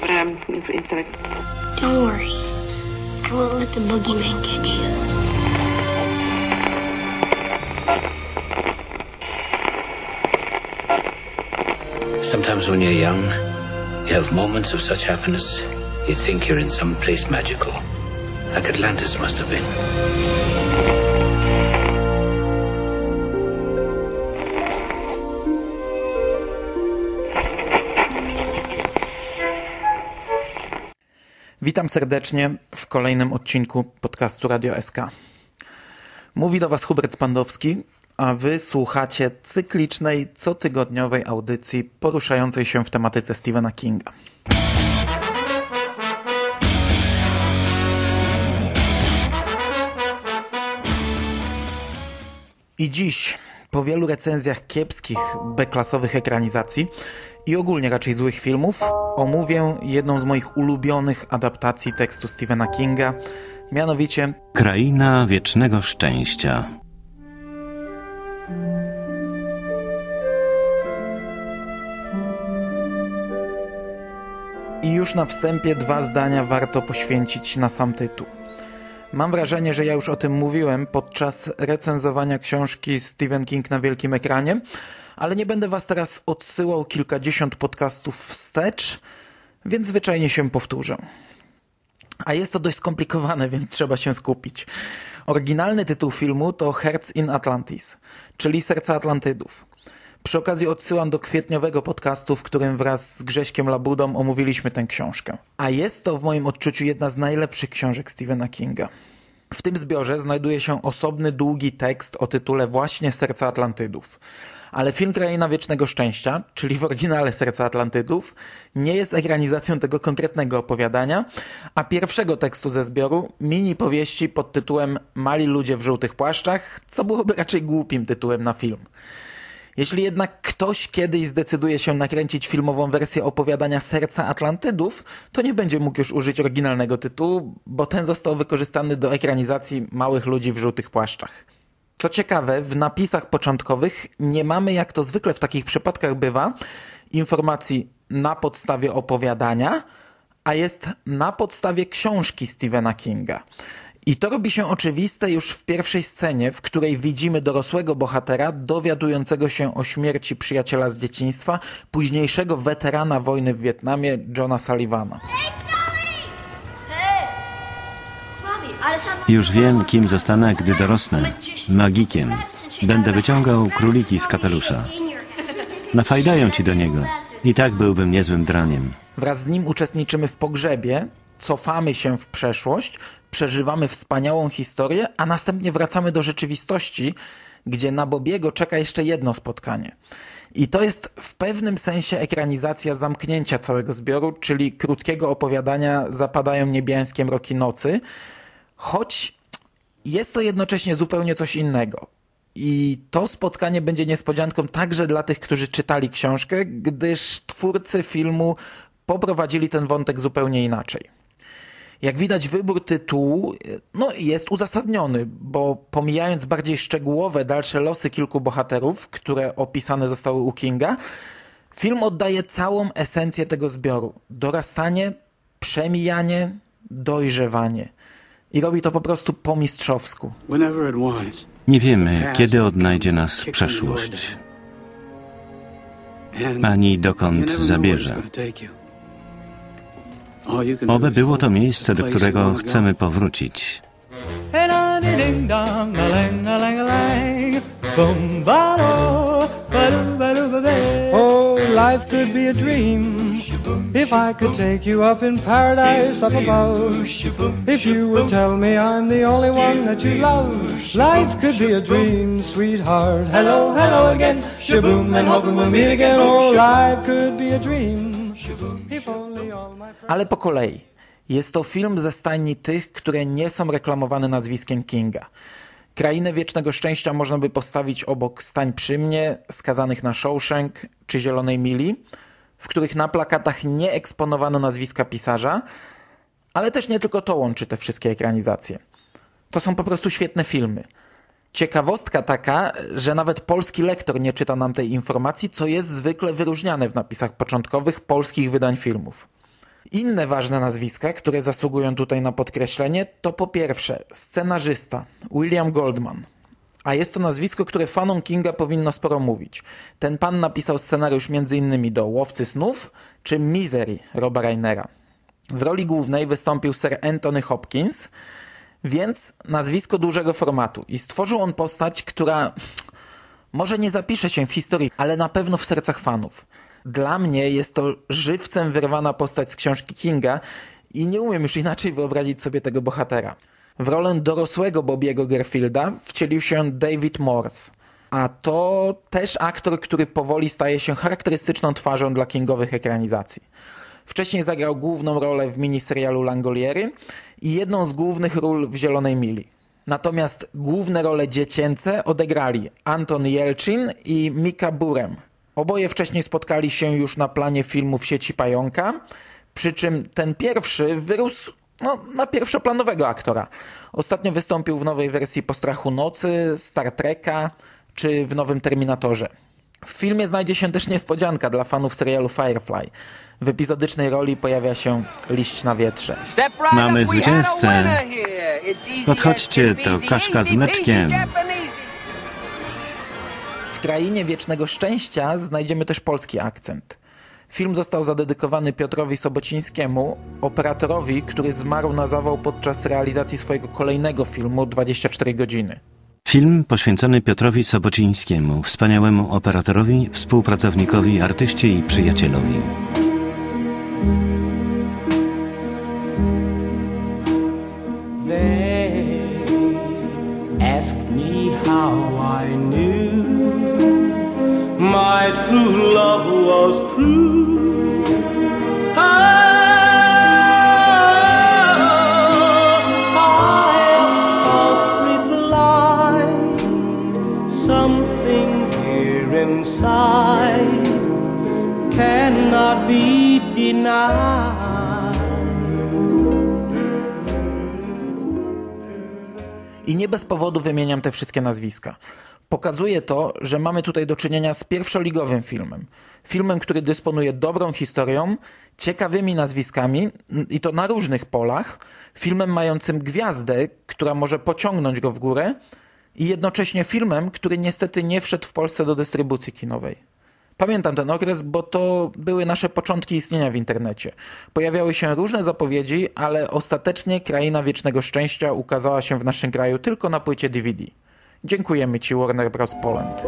But um, if, if Don't worry. I won't let the boogeyman get you. Sometimes when you're young, you have moments of such happiness, you think you're in some place magical. Like Atlantis must have been. Witam serdecznie w kolejnym odcinku podcastu Radio SK. Mówi do Was Hubert Spandowski, a Wy słuchacie cyklicznej, cotygodniowej audycji poruszającej się w tematyce Stephena Kinga. I dziś, po wielu recenzjach kiepskich, beklasowych ekranizacji i ogólnie raczej złych filmów, omówię jedną z moich ulubionych adaptacji tekstu Stephena Kinga, mianowicie Kraina wiecznego szczęścia. I już na wstępie dwa zdania warto poświęcić na sam tytuł. Mam wrażenie, że ja już o tym mówiłem podczas recenzowania książki Stephen King na wielkim ekranie, ale nie będę was teraz odsyłał kilkadziesiąt podcastów wstecz, więc zwyczajnie się powtórzę. A jest to dość skomplikowane, więc trzeba się skupić. Oryginalny tytuł filmu to Herz in Atlantis, czyli Serca Atlantydów. Przy okazji odsyłam do kwietniowego podcastu, w którym wraz z Grześkiem Labudą omówiliśmy tę książkę. A jest to w moim odczuciu jedna z najlepszych książek Stephena Kinga. W tym zbiorze znajduje się osobny, długi tekst o tytule właśnie Serca Atlantydów. Ale film Kraina Wiecznego Szczęścia, czyli w oryginale Serca Atlantydów, nie jest ekranizacją tego konkretnego opowiadania, a pierwszego tekstu ze zbioru, mini powieści pod tytułem Mali ludzie w żółtych płaszczach, co byłoby raczej głupim tytułem na film. Jeśli jednak ktoś kiedyś zdecyduje się nakręcić filmową wersję opowiadania Serca Atlantydów, to nie będzie mógł już użyć oryginalnego tytułu, bo ten został wykorzystany do ekranizacji Małych ludzi w żółtych płaszczach. Co ciekawe, w napisach początkowych nie mamy, jak to zwykle w takich przypadkach bywa, informacji na podstawie opowiadania, a jest na podstawie książki Stephena Kinga. I to robi się oczywiste już w pierwszej scenie, w której widzimy dorosłego bohatera dowiadującego się o śmierci przyjaciela z dzieciństwa, późniejszego weterana wojny w Wietnamie, Johna Sullivana. Już wiem, kim zostanę, gdy dorosnę. Magikiem. Będę wyciągał króliki z kapelusza. Nafajdają ci do niego. I tak byłbym niezłym draniem. Wraz z nim uczestniczymy w pogrzebie, cofamy się w przeszłość, przeżywamy wspaniałą historię, a następnie wracamy do rzeczywistości, gdzie na Bobiego czeka jeszcze jedno spotkanie. I to jest w pewnym sensie ekranizacja zamknięcia całego zbioru, czyli krótkiego opowiadania Zapadają niebiańskie mroki nocy, choć jest to jednocześnie zupełnie coś innego. I to spotkanie będzie niespodzianką także dla tych, którzy czytali książkę, gdyż twórcy filmu poprowadzili ten wątek zupełnie inaczej. Jak widać, wybór tytułu no, jest uzasadniony, bo pomijając bardziej szczegółowe dalsze losy kilku bohaterów, które opisane zostały u Kinga, film oddaje całą esencję tego zbioru. Dorastanie, przemijanie, dojrzewanie. I robi to po prostu po mistrzowsku. Nie wiemy, kiedy odnajdzie nas przeszłość, ani dokąd zabierze. Oby było to miejsce, do którego chcemy powrócić. Oh, life could be a dream if I could take you up in paradise up above. If you would tell me I'm the only one that you love, life could be a dream, sweetheart. Hello, hello again, shaboom, and hoping we'll meet again. Oh, life could be a dream if only all my. Ale po kolei. Jest to film ze stajni tych, które nie są reklamowane nazwiskiem Kinga. Krainę Wiecznego Szczęścia można by postawić obok Stań przy mnie, Skazanych na Shawshank czy Zielonej Mili, w których na plakatach nie eksponowano nazwiska pisarza, ale też nie tylko to łączy te wszystkie ekranizacje. To są po prostu świetne filmy. Ciekawostka taka, że nawet polski lektor nie czyta nam tej informacji, co jest zwykle wyróżniane w napisach początkowych polskich wydań filmów. Inne ważne nazwiska, które zasługują tutaj na podkreślenie, to po pierwsze scenarzysta William Goldman. A jest to nazwisko, które fanom Kinga powinno sporo mówić. Ten pan napisał scenariusz m.in. do Łowcy Snów czy Misery Roba Reinera. W roli głównej wystąpił Sir Anthony Hopkins, więc nazwisko dużego formatu. I stworzył on postać, która może nie zapisze się w historii, ale na pewno w sercach fanów. Dla mnie jest to żywcem wyrwana postać z książki Kinga i nie umiem już inaczej wyobrazić sobie tego bohatera. W rolę dorosłego Bobiego Garfielda wcielił się David Morse, a to też aktor, który powoli staje się charakterystyczną twarzą dla kingowych ekranizacji. Wcześniej zagrał główną rolę w miniserialu Langoliery i jedną z głównych ról w Zielonej Mili. Natomiast główne role dziecięce odegrali Anton Jelcin i Mika Burem. Oboje wcześniej spotkali się już na planie filmu w sieci Pająka, przy czym ten pierwszy wyrósł no, na pierwszoplanowego aktora. Ostatnio wystąpił w nowej wersji Postrachu Nocy, Star Treka czy w nowym Terminatorze. W filmie znajdzie się też niespodzianka dla fanów serialu Firefly. W epizodycznej roli pojawia się liść na wietrze. Mamy zwycięzcę. Podchodźcie, to kaszka z mleczkiem. W krainie wiecznego szczęścia znajdziemy też polski akcent. Film został zadedykowany Piotrowi Sobocińskiemu, operatorowi, który zmarł na zawał podczas realizacji swojego kolejnego filmu 24 godziny. Film poświęcony Piotrowi Sobocińskiemu, wspaniałemu operatorowi, współpracownikowi, artyście i przyjacielowi. They ask me how I knew my true love was true. Nie bez powodu wymieniam te wszystkie nazwiska. Pokazuje to, że mamy tutaj do czynienia z pierwszoligowym filmem. Filmem, który dysponuje dobrą historią, ciekawymi nazwiskami i to na różnych polach. Filmem mającym gwiazdę, która może pociągnąć go w górę i jednocześnie filmem, który niestety nie wszedł w Polsce do dystrybucji kinowej. Pamiętam ten okres, bo to były nasze początki istnienia w internecie. Pojawiały się różne zapowiedzi, ale ostatecznie Kraina Wiecznego Szczęścia ukazała się w naszym kraju tylko na płycie DVD. Dziękujemy Ci Warner Bros. Poland.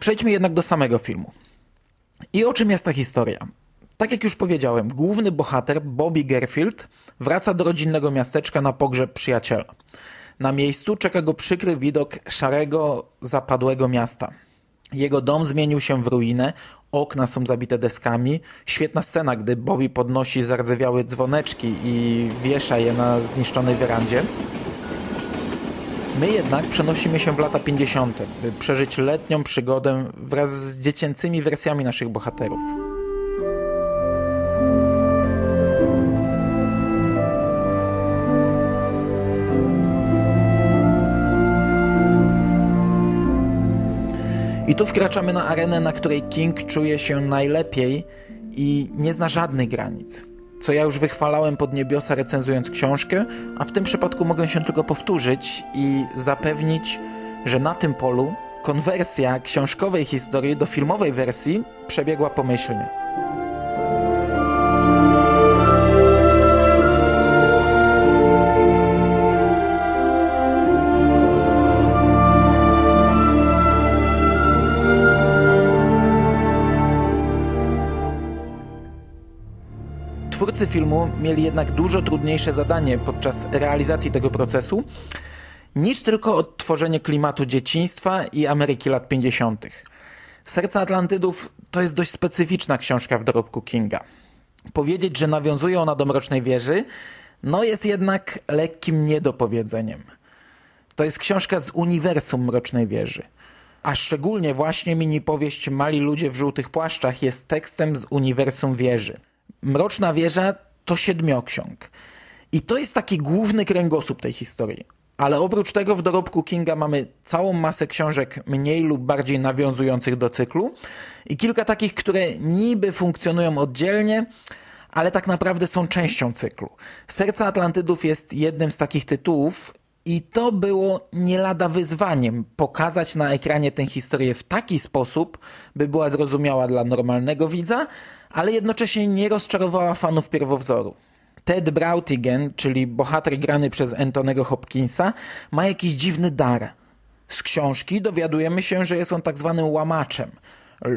Przejdźmy jednak do samego filmu. I o czym jest ta historia? Tak jak już powiedziałem, główny bohater, Bobby Garfield, wraca do rodzinnego miasteczka na pogrzeb przyjaciela. Na miejscu czeka go przykry widok szarego, zapadłego miasta. Jego dom zmienił się w ruinę, okna są zabite deskami. Świetna scena, gdy Bobby podnosi zardzewiałe dzwoneczki i wiesza je na zniszczonej werandzie. My jednak przenosimy się w lata 50., by przeżyć letnią przygodę wraz z dziecięcymi wersjami naszych bohaterów. I tu wkraczamy na arenę, na której King czuje się najlepiej i nie zna żadnych granic. Co ja już wychwalałem pod niebiosa recenzując książkę, a w tym przypadku mogę się tylko powtórzyć i zapewnić, że na tym polu konwersja książkowej historii do filmowej wersji przebiegła pomyślnie. Twórcy filmu mieli jednak dużo trudniejsze zadanie podczas realizacji tego procesu niż tylko odtworzenie klimatu dzieciństwa i Ameryki lat 50. Serce Atlantydów to jest dość specyficzna książka w dorobku Kinga. Powiedzieć, że nawiązuje ona do Mrocznej Wieży, no jest jednak lekkim niedopowiedzeniem. To jest książka z uniwersum Mrocznej Wieży. A szczególnie właśnie mini powieść Mali ludzie w żółtych płaszczach jest tekstem z uniwersum wieży. Mroczna wieża to siedmioksiąg. I to jest taki główny kręgosłup tej historii. Ale oprócz tego w dorobku Kinga mamy całą masę książek mniej lub bardziej nawiązujących do cyklu i kilka takich, które niby funkcjonują oddzielnie, ale tak naprawdę są częścią cyklu. Serce Atlantydów jest jednym z takich tytułów i to było nie lada wyzwaniem pokazać na ekranie tę historię w taki sposób, by była zrozumiała dla normalnego widza, ale jednocześnie nie rozczarowała fanów pierwowzoru. Ted Brautigan, czyli bohater grany przez Antonego Hopkinsa, ma jakiś dziwny dar. Z książki dowiadujemy się, że jest on tak zwanym łamaczem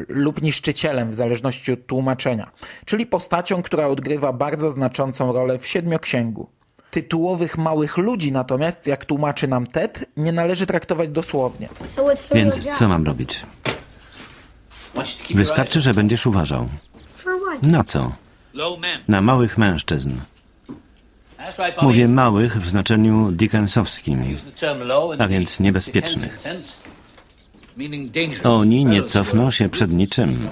lub niszczycielem w zależności od tłumaczenia, czyli postacią, która odgrywa bardzo znaczącą rolę w siedmioksięgu. Tytułowych małych ludzi natomiast, jak tłumaczy nam Ted, nie należy traktować dosłownie. Więc co mam robić? Wystarczy, że będziesz uważał. Na co? Na małych mężczyzn. Mówię małych w znaczeniu Dickensowskim, a więc niebezpiecznych. Oni nie cofną się przed niczym.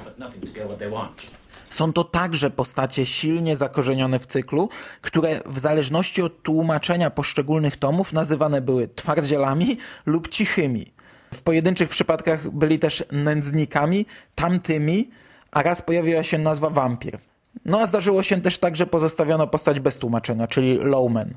Są to także postacie silnie zakorzenione w cyklu, które w zależności od tłumaczenia poszczególnych tomów nazywane były twardzielami lub cichymi. W pojedynczych przypadkach byli też nędznikami, tamtymi, a raz pojawiła się nazwa wampir. No a zdarzyło się też tak, że pozostawiono postać bez tłumaczenia, czyli lowman.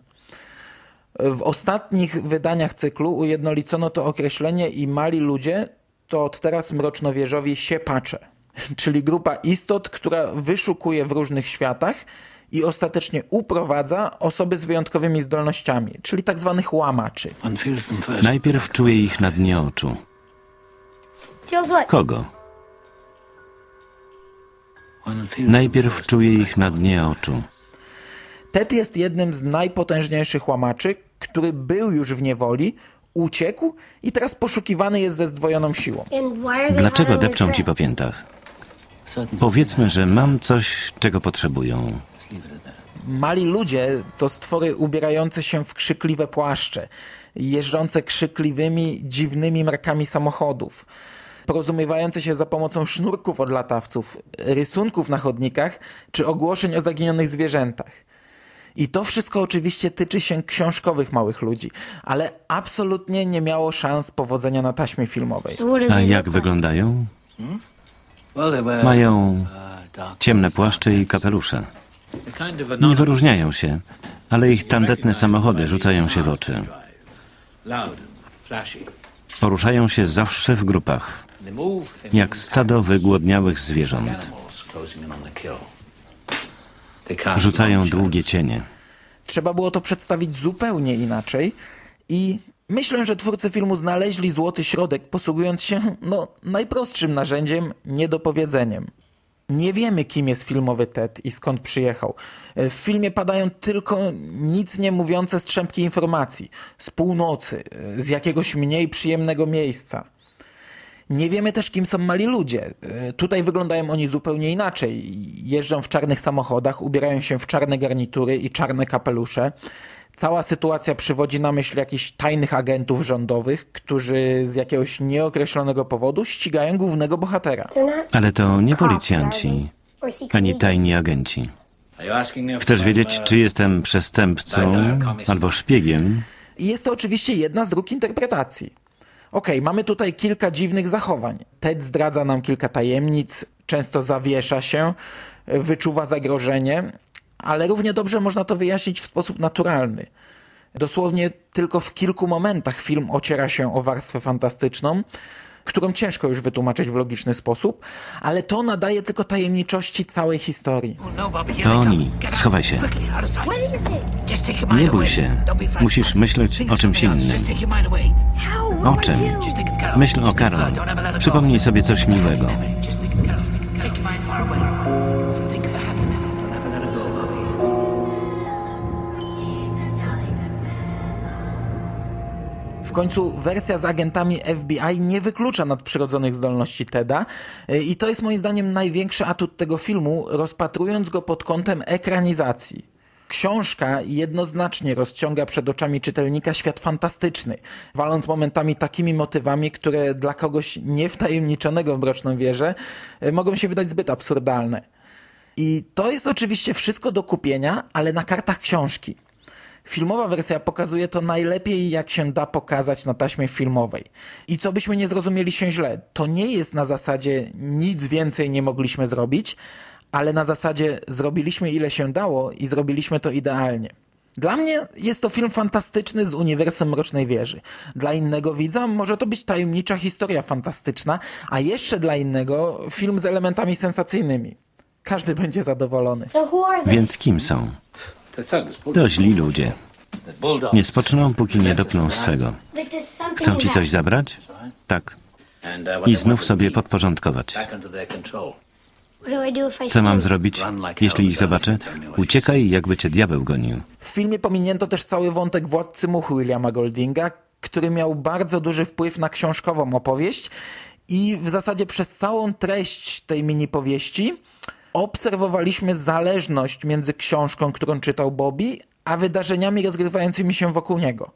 W ostatnich wydaniach cyklu ujednolicono to określenie i mali ludzie to od teraz mrocznowieżowi siepacze, czyli grupa istot, która wyszukuje w różnych światach i ostatecznie uprowadza osoby z wyjątkowymi zdolnościami, czyli tak zwanych łamaczy. Najpierw czuje ich na dnie oczu. Kogo? Najpierw czuje ich na dnie oczu. Ted jest jednym z najpotężniejszych łamaczy, który był już w niewoli, uciekł i teraz poszukiwany jest ze zdwojoną siłą. Dlaczego depczą ci po piętach? Powiedzmy, że mam coś, czego potrzebują. Mali ludzie to stwory ubierające się w krzykliwe płaszcze, jeżdżące krzykliwymi, dziwnymi markami samochodów, porozumiewające się za pomocą sznurków od latawców, rysunków na chodnikach czy ogłoszeń o zaginionych zwierzętach. I to wszystko oczywiście tyczy się książkowych małych ludzi, ale absolutnie nie miało szans powodzenia na taśmie filmowej. A jak wyglądają? Mają ciemne płaszcze i kapelusze. Nie wyróżniają się, ale ich tandetne samochody rzucają się w oczy. Poruszają się zawsze w grupach, jak stado wygłodniałych zwierząt. Rzucają długie cienie. Trzeba było to przedstawić zupełnie inaczej i myślę, że twórcy filmu znaleźli złoty środek, posługując się no, najprostszym narzędziem, niedopowiedzeniem. Nie wiemy, kim jest filmowy Ted i skąd przyjechał. W filmie padają tylko nic nie mówiące strzępki informacji. Z północy, z jakiegoś mniej przyjemnego miejsca. Nie wiemy też, kim są mali ludzie. Tutaj wyglądają oni zupełnie inaczej. Jeżdżą w czarnych samochodach, ubierają się w czarne garnitury i czarne kapelusze. Cała sytuacja przywodzi na myśl jakichś tajnych agentów rządowych, którzy z jakiegoś nieokreślonego powodu ścigają głównego bohatera. Ale to nie policjanci, ani tajni agenci. Chcesz wiedzieć, czy jestem przestępcą albo szpiegiem? I jest to oczywiście jedna z dróg interpretacji. Okay, mamy tutaj kilka dziwnych zachowań. Ted zdradza nam kilka tajemnic, często zawiesza się, wyczuwa zagrożenie, ale równie dobrze można to wyjaśnić w sposób naturalny. Dosłownie tylko w kilku momentach film ociera się o warstwę fantastyczną, którą ciężko już wytłumaczyć w logiczny sposób, ale to nadaje tylko tajemniczości całej historii. To oni. Schowaj się. Nie bój się. Musisz myśleć o czymś innym. O czym? Myśl o Karol. Przypomnij sobie coś miłego. Końcu wersja z agentami FBI nie wyklucza nadprzyrodzonych zdolności Teda i to jest moim zdaniem największy atut tego filmu, rozpatrując go pod kątem ekranizacji. Książka jednoznacznie rozciąga przed oczami czytelnika świat fantastyczny, waląc momentami takimi motywami, które dla kogoś niewtajemniczonego w Mroczną Wieżę e, mogą się wydać zbyt absurdalne. I to jest oczywiście wszystko do kupienia, ale na kartach książki. Filmowa wersja pokazuje to najlepiej, jak się da pokazać na taśmie filmowej. I co byśmy nie zrozumieli się źle, to nie jest na zasadzie nic więcej nie mogliśmy zrobić, ale na zasadzie zrobiliśmy ile się dało i zrobiliśmy to idealnie. Dla mnie jest to film fantastyczny z uniwersum Mrocznej Wieży. Dla innego widza może to być tajemnicza historia fantastyczna, a jeszcze dla innego film z elementami sensacyjnymi. Każdy będzie zadowolony. Więc kim są? To źli ludzie. Nie spoczną, póki nie dopną swego. Chcą ci coś zabrać? Tak. I znów sobie podporządkować. Co mam zrobić, jeśli ich zobaczę? Uciekaj, jakby cię diabeł gonił. W filmie pominięto też cały wątek Władcy Much Williama Goldinga, który miał bardzo duży wpływ na książkową opowieść i w zasadzie przez całą treść tej mini powieści obserwowaliśmy zależność między książką, którą czytał Bobby, a wydarzeniami rozgrywającymi się wokół niego.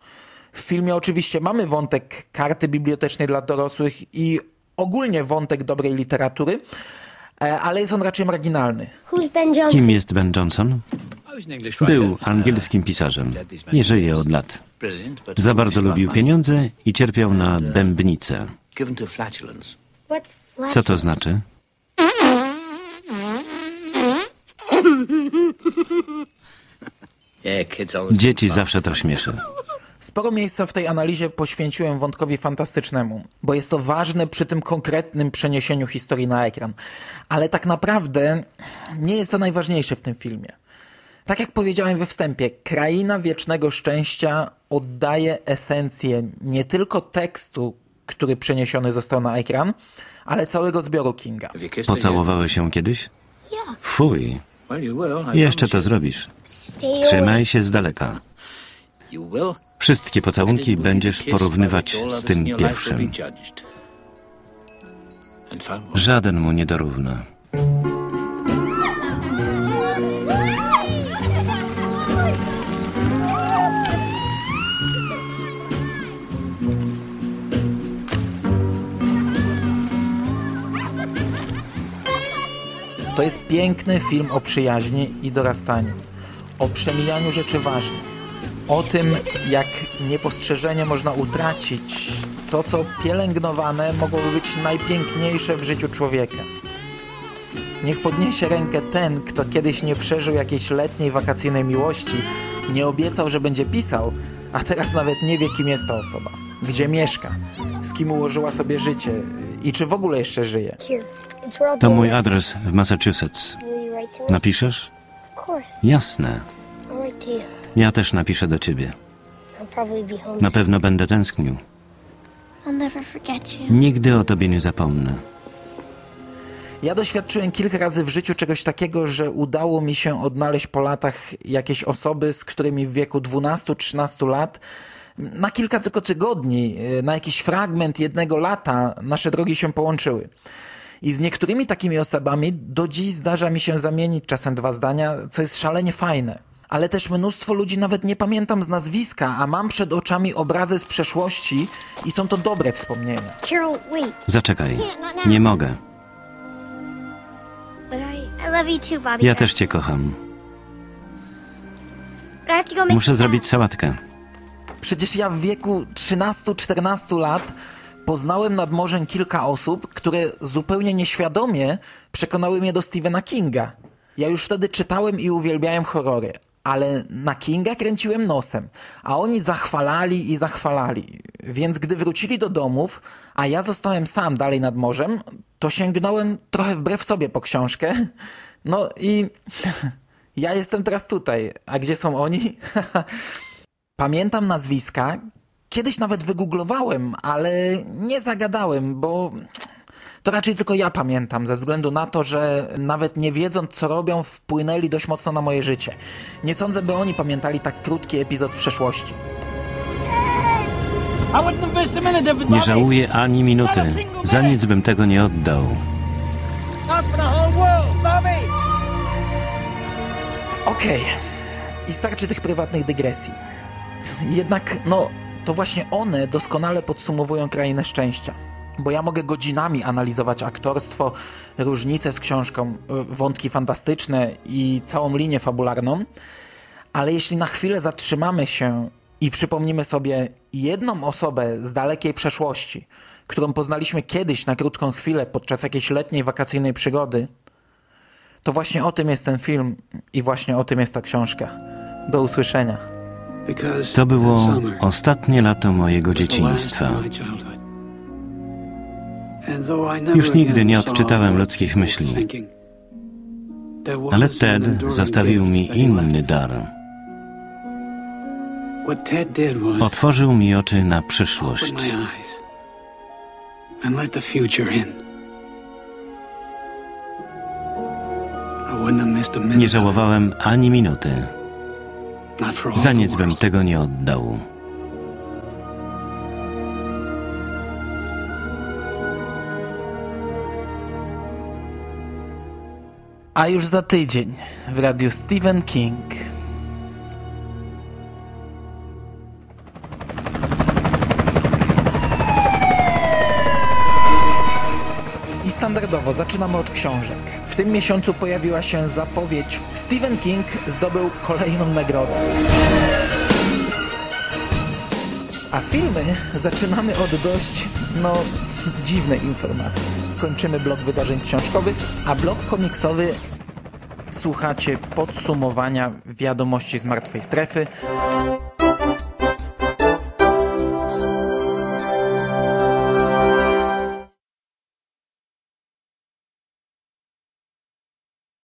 W filmie oczywiście mamy wątek karty bibliotecznej dla dorosłych i ogólnie wątek dobrej literatury, e, ale jest on raczej marginalny. Kim jest Ben Johnson? Był angielskim pisarzem. Nie żyje od lat. Za bardzo lubił pieniądze i cierpiał na bębnicę. Co to znaczy? Dzieci zawsze to śmieszy. Sporo miejsca w tej analizie poświęciłem wątkowi fantastycznemu, bo jest to ważne przy tym konkretnym przeniesieniu historii na ekran. Ale tak naprawdę nie jest to najważniejsze w tym filmie. Tak jak powiedziałem we wstępie, Kraina Wiecznego Szczęścia oddaje esencję nie tylko tekstu, który przeniesiony został na ekran, ale całego zbioru Kinga. Pocałowałeś się kiedyś? Fuj. Jeszcze to zrobisz. Trzymaj się z daleka. Wszystkie pocałunki będziesz porównywać z tym pierwszym. Żaden mu nie dorówna. To jest piękny film o przyjaźni i dorastaniu, o przemijaniu rzeczy ważnych, o tym, jak niepostrzeżenie można utracić to, co pielęgnowane mogłoby być najpiękniejsze w życiu człowieka. Niech podniesie rękę ten, kto kiedyś nie przeżył jakiejś letniej wakacyjnej miłości, nie obiecał, że będzie pisał, a teraz nawet nie wie, kim jest ta osoba, gdzie mieszka, z kim ułożyła sobie życie i czy w ogóle jeszcze żyje. To mój adres w Massachusetts. Napiszesz? Jasne. Ja też napiszę do ciebie. Na pewno będę tęsknił. Nigdy o tobie nie zapomnę. Ja doświadczyłem kilka razy w życiu czegoś takiego, że udało mi się odnaleźć po latach jakieś osoby, z którymi w wieku 12-13 lat na kilka tylko tygodni, na jakiś fragment jednego lata nasze drogi się połączyły. I z niektórymi takimi osobami do dziś zdarza mi się zamienić czasem dwa zdania, co jest szalenie fajne. Ale też mnóstwo ludzi nawet nie pamiętam z nazwiska, a mam przed oczami obrazy z przeszłości i są to dobre wspomnienia. Zaczekaj, nie mogę. Ja też cię kocham. Muszę zrobić sałatkę. Przecież ja w wieku 13-14 lat poznałem nad morzem kilka osób, które zupełnie nieświadomie przekonały mnie do Stephena Kinga. Ja już wtedy czytałem i uwielbiałem horrory, ale na Kinga kręciłem nosem, a oni zachwalali i zachwalali. Więc gdy wrócili do domów, a ja zostałem sam dalej nad morzem, to sięgnąłem trochę wbrew sobie po książkę. No i ja jestem teraz tutaj. A gdzie są oni? Pamiętam nazwiska, Kiedyś nawet wygooglowałem, ale nie zagadałem, bo to raczej tylko ja pamiętam, ze względu na to, że nawet nie wiedząc co robią, wpłynęli dość mocno na moje życie. Nie sądzę, by oni pamiętali tak krótki epizod z przeszłości. Nie żałuję ani minuty. Za nic bym tego nie oddał. Okej. Okay. I starczy tych prywatnych dygresji. Jednak, no, to właśnie one doskonale podsumowują krainę szczęścia. Bo ja mogę godzinami analizować aktorstwo, różnice z książką, y, wątki fantastyczne i całą linię fabularną, ale jeśli na chwilę zatrzymamy się i przypomnimy sobie jedną osobę z dalekiej przeszłości, którą poznaliśmy kiedyś na krótką chwilę podczas jakiejś letniej wakacyjnej przygody, to właśnie o tym jest ten film i właśnie o tym jest ta książka. Do usłyszenia. To było ostatnie lato mojego dzieciństwa. Już nigdy nie odczytałem ludzkich myśli. Ale Ted zostawił mi inny dar. Otworzył mi oczy na przyszłość. Nie żałowałem ani minuty. Za nic bym tego nie oddał. A już za tydzień w radiu Stephen King. Standardowo zaczynamy od książek. W tym miesiącu pojawiła się zapowiedź Stephen King zdobył kolejną nagrodę. A filmy zaczynamy od dość, no, dziwnej informacji. Kończymy blok wydarzeń książkowych, a blok komiksowy słuchacie podsumowania wiadomości z martwej strefy.